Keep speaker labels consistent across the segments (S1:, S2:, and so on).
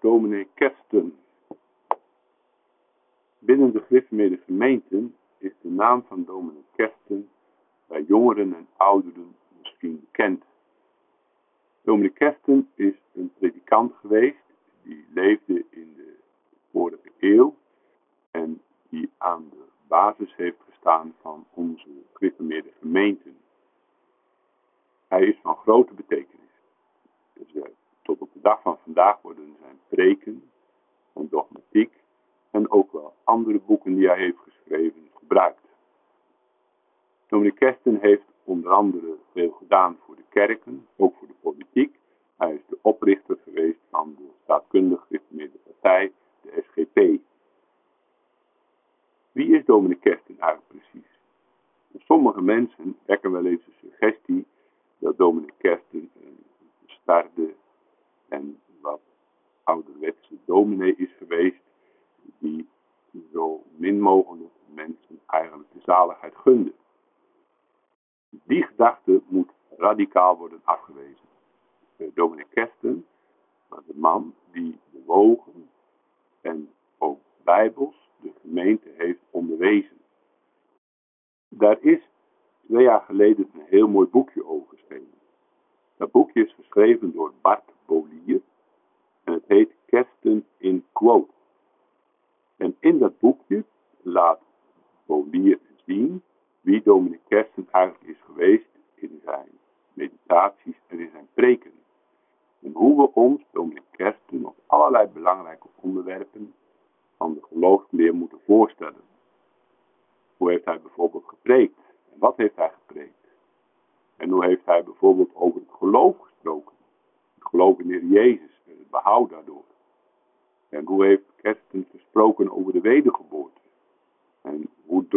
S1: dominee Kersten. Binnen de gereformeerde gemeenten is de naam van dominee Kersten bij jongeren en ouderen misschien bekend. Dominee Kersten is een predikant geweest die leefde in de vorige eeuw en die aan de basis heeft gestaan van onze gereformeerde gemeenten. Hij is van grote betekenis. Dus, uh, tot op de dag van vandaag worden zijn preken en dogmatiek en ook wel andere boeken die hij heeft geschreven gebruikt. Dominee Kersten heeft onder andere veel gedaan voor de kerken, ook voor de politiek. Hij is de oprichter geweest van de staatkundig gereformeerde partij, de SGP. Wie is dominee Kersten eigenlijk precies? Sommige mensen wekken wel eens de suggestie dat dominee Kersten een starde en wat ouderwetse dominee is geweest, die zo min mogelijk mensen eigenlijk de zaligheid gunde. Die gedachte moet radicaal worden afgewezen. Dominee Kersten was een man die bewogen en ook bijbels de gemeente heeft onderwezen. Daar is twee jaar geleden een heel mooi boekje over geschreven. Dat boekje is geschreven door Bart Bolier en het heet Kersten in Quote. En in dat boekje laat Bolier wie Dominic Kersten eigenlijk is geweest in zijn meditaties en in zijn preken. En hoe we ons, Dominic Kersten, op allerlei belangrijke onderwerpen van de geloofsleer moeten voorstellen. Hoe heeft hij bijvoorbeeld gepreekt? En wat heeft hij gepreekt? En hoe heeft hij bijvoorbeeld over het geloof gesproken? Het geloof in de Jezus en het behoud daardoor. En hoe heeft Kersten gesproken over de wedergeboorte?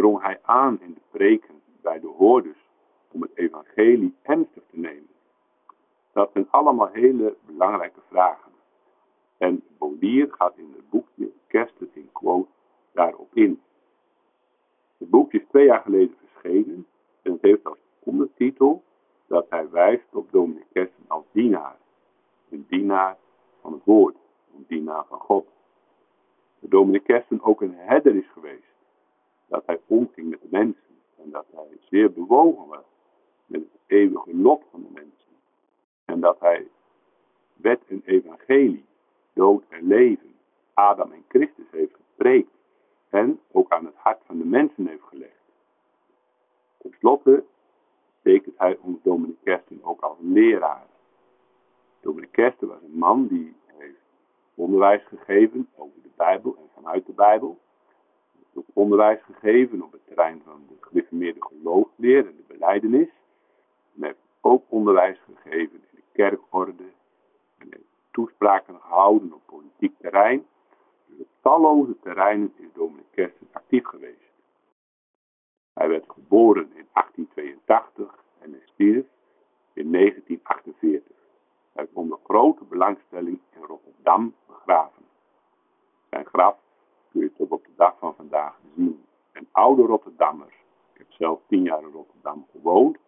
S1: Drong hij aan in de preken bij de hoorders om het evangelie ernstig te nemen? Dat zijn allemaal hele belangrijke vragen. En Bolier gaat in het boekje Kersten in quote daarop in. Het boekje is twee jaar geleden verschenen en het heeft als ondertitel dat hij wijst op Dominic Kersten als dienaar. Een dienaar van het woord, een dienaar van God. Dominic Kersten ook een herder is. Dat hij omging met de mensen en dat hij zeer bewogen was met het eeuwige lot van de mensen. En dat hij wet en evangelie, dood en leven, Adam en Christus heeft gepreekt en ook aan het hart van de mensen heeft gelegd. Ten slotte tekent hij ons Dominic Kersten ook als leraar. Dominic Kersten was een man die heeft onderwijs gegeven over de Bijbel en vanuit de Bijbel. Onderwijs gegeven op het terrein van de gereformeerde geloofsleer en de beleidenis. En heeft ook onderwijs gegeven in de kerkorde. En heeft toespraken gehouden op politiek terrein. Dus op talloze terreinen is Dominic Kersten actief geweest. Hij werd geboren in 1882 en hij stierf in 1948. Hij is onder grote belangstelling in Rotterdam begraven. Zijn graf kun je tot op de dag van vandaag zien. En oude Rotterdammers, ik heb zelf tien jaar in Rotterdam gewoond,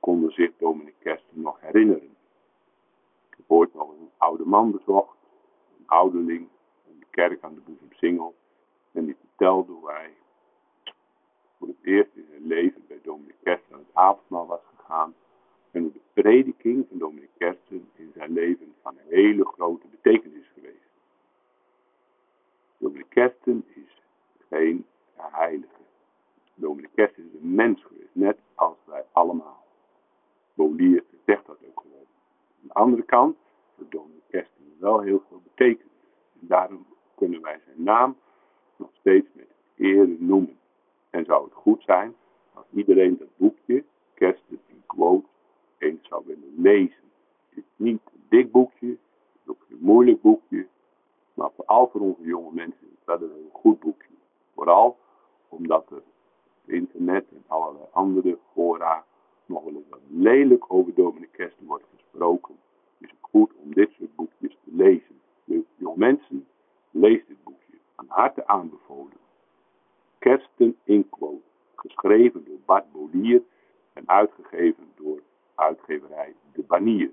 S1: konden zich Dominic Kersten nog herinneren. Ik heb ooit nog een oude man bezocht, een ouderling, in de kerk aan de Boezemsingel, en die vertelde hoe hij voor het eerst in zijn leven bij Dominic Kersten aan het avondmaal was gegaan. En hoe de prediking van Dominic Kersten in zijn leven van een hele grote betekenis geweest. Dominic Kersten is geen heilige. Dominic Kersten is een mens geweest, net als wij allemaal. Bolier zegt dat ook gewoon. Aan de andere kant heeft Dominic Kersten wel heel veel betekenis. En daarom kunnen wij zijn naam nog steeds met eer noemen. En zou het goed zijn als iedereen dat boekje, Kersten in quote, eens zou willen lezen. Het is niet een dik boekje, het is ook een moeilijk boekje, maar vooral voor onze jonge mensen is dat een goed boekje. Vooral omdat er internet en allerlei andere fora nog wel eens wat lelijk over Dominic Kersten wordt gesproken. Is het goed om dit soort boekjes te lezen. Dus jonge mensen, lees dit boekje. Aan harte aanbevolen. Kersten quote, geschreven door Bart Bolier en uitgegeven door uitgeverij De Banier.